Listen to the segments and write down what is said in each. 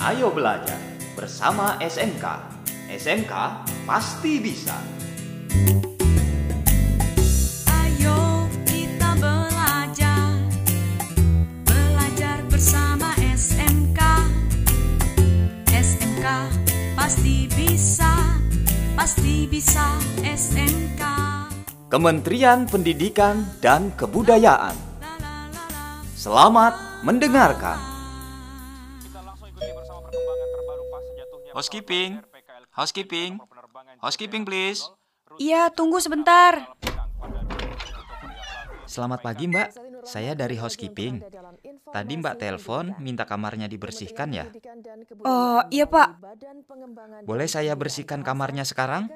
Ayo belajar bersama SMK. SMK pasti bisa. Ayo kita belajar Belajar bersama SMK SMK pasti bisa Pasti bisa SMK Kementerian Pendidikan dan Kebudayaan. Selamat mendengarkan. Housekeeping, housekeeping, housekeeping please. Iya, tunggu sebentar. Selamat pagi mbak, saya dari housekeeping. Tadi mbak telepon minta kamarnya dibersihkan ya? Oh, iya Pak. Boleh saya bersihkan kamarnya sekarang?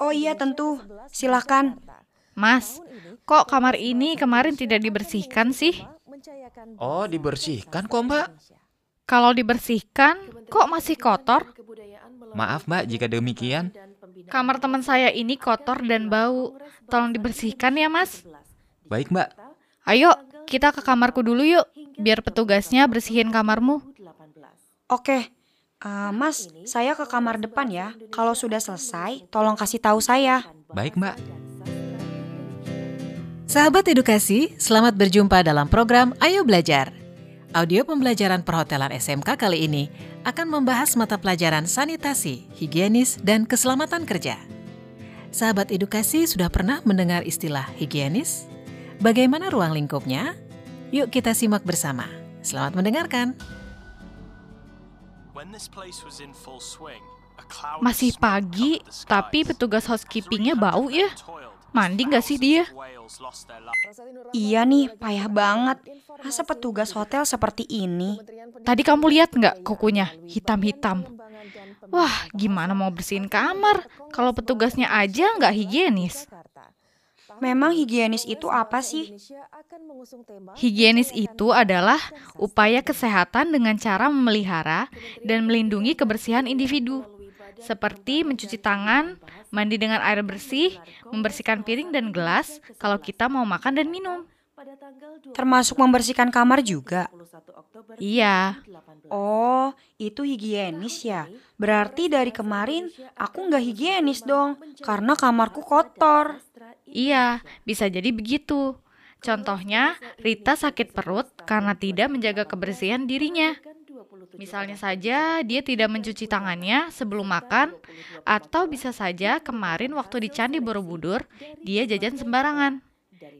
Oh iya tentu. Silahkan. Mas, kok kamar ini kemarin tidak dibersihkan sih? Oh dibersihkan kok mbak. Kalau dibersihkan, kok masih kotor? Maaf mbak jika demikian. Kamar teman saya ini kotor dan bau. Tolong dibersihkan ya, Mas. Baik mbak, Ayo, kita ke kamarku dulu yuk, biar petugasnya bersihin kamarmu. Oke. Eh, mas, saya ke kamar depan ya. Kalau sudah selesai, tolong kasih tahu saya. baik mbak. Sahabat edukasi, selamat berjumpa dalam program Ayo Belajar. Audio pembelajaran perhotelan SMK kali ini akan membahas mata pelajaran sanitasi, higienis, dan keselamatan kerja. Sahabat edukasi sudah pernah mendengar istilah higienis? Bagaimana ruang lingkupnya? Yuk kita simak bersama. Selamat mendengarkan. Masih pagi, tapi petugas housekeepingnya bau ya. Mandi nggak sih dia? Iya nih, payah banget. Masa petugas hotel seperti ini? Tadi kamu lihat nggak kukunya hitam-hitam? Wah, gimana mau bersihin kamar kalau petugasnya aja nggak higienis? Memang higienis itu apa sih? Higienis itu adalah upaya kesehatan dengan cara memelihara dan melindungi kebersihan individu, seperti mencuci tangan, mandi dengan air bersih, membersihkan piring dan gelas kalau kita mau makan dan minum. Termasuk membersihkan kamar juga. Iya, Oh, itu higienis ya. Berarti dari kemarin aku nggak higienis dong, karena kamarku kotor. iya, bisa jadi begitu. Contohnya, Rita sakit perut karena tidak menjaga kebersihan dirinya. Misalnya saja dia tidak mencuci tangannya sebelum makan, atau bisa saja kemarin waktu di Candi Borobudur dia jajan sembarangan.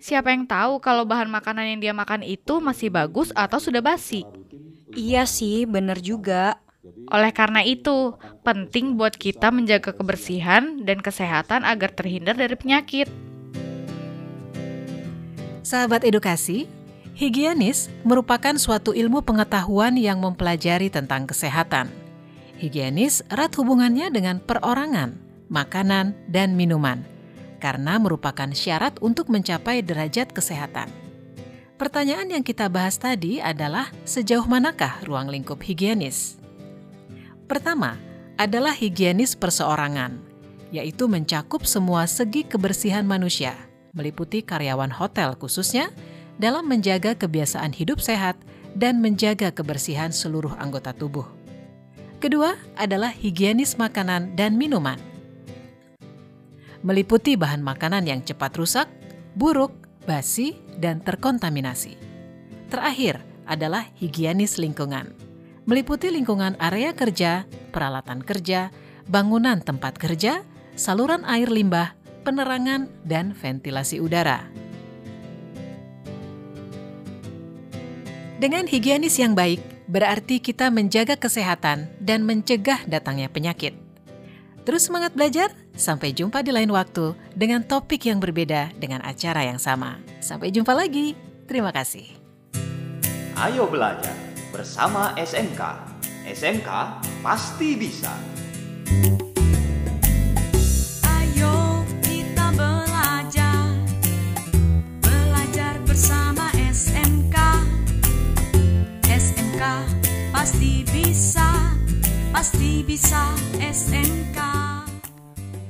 Siapa yang tahu kalau bahan makanan yang dia makan itu masih bagus atau sudah basi? Iya sih, bener juga. Oleh karena itu, penting buat kita menjaga kebersihan dan kesehatan agar terhindar dari penyakit. Sahabat edukasi, higienis merupakan suatu ilmu pengetahuan yang mempelajari tentang kesehatan. Higienis erat hubungannya dengan perorangan, makanan, dan minuman, karena merupakan syarat untuk mencapai derajat kesehatan. Pertanyaan yang kita bahas tadi adalah sejauh manakah ruang lingkup higienis? Pertama, adalah higienis perseorangan, yaitu mencakup semua segi kebersihan manusia, meliputi karyawan hotel khususnya, dalam menjaga kebiasaan hidup sehat dan menjaga kebersihan seluruh anggota tubuh. Kedua adalah higienis makanan dan minuman. Meliputi bahan makanan yang cepat rusak, buruk, basi, dan terkontaminasi. Terakhir adalah higienis lingkungan. Meliputi lingkungan area kerja, peralatan kerja, bangunan tempat kerja, saluran air limbah, penerangan, dan ventilasi udara. Dengan higienis yang baik, berarti kita menjaga kesehatan dan mencegah datangnya penyakit. Terus semangat belajar, sampai jumpa di lain waktu dengan topik yang berbeda dengan acara yang sama. Sampai jumpa lagi, terima kasih. Ayo belajar bersama SMK. SMK pasti bisa. Ayo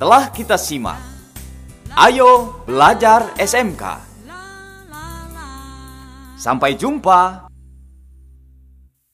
Telah kita simak. Ayo belajar SMK. Sampai jumpa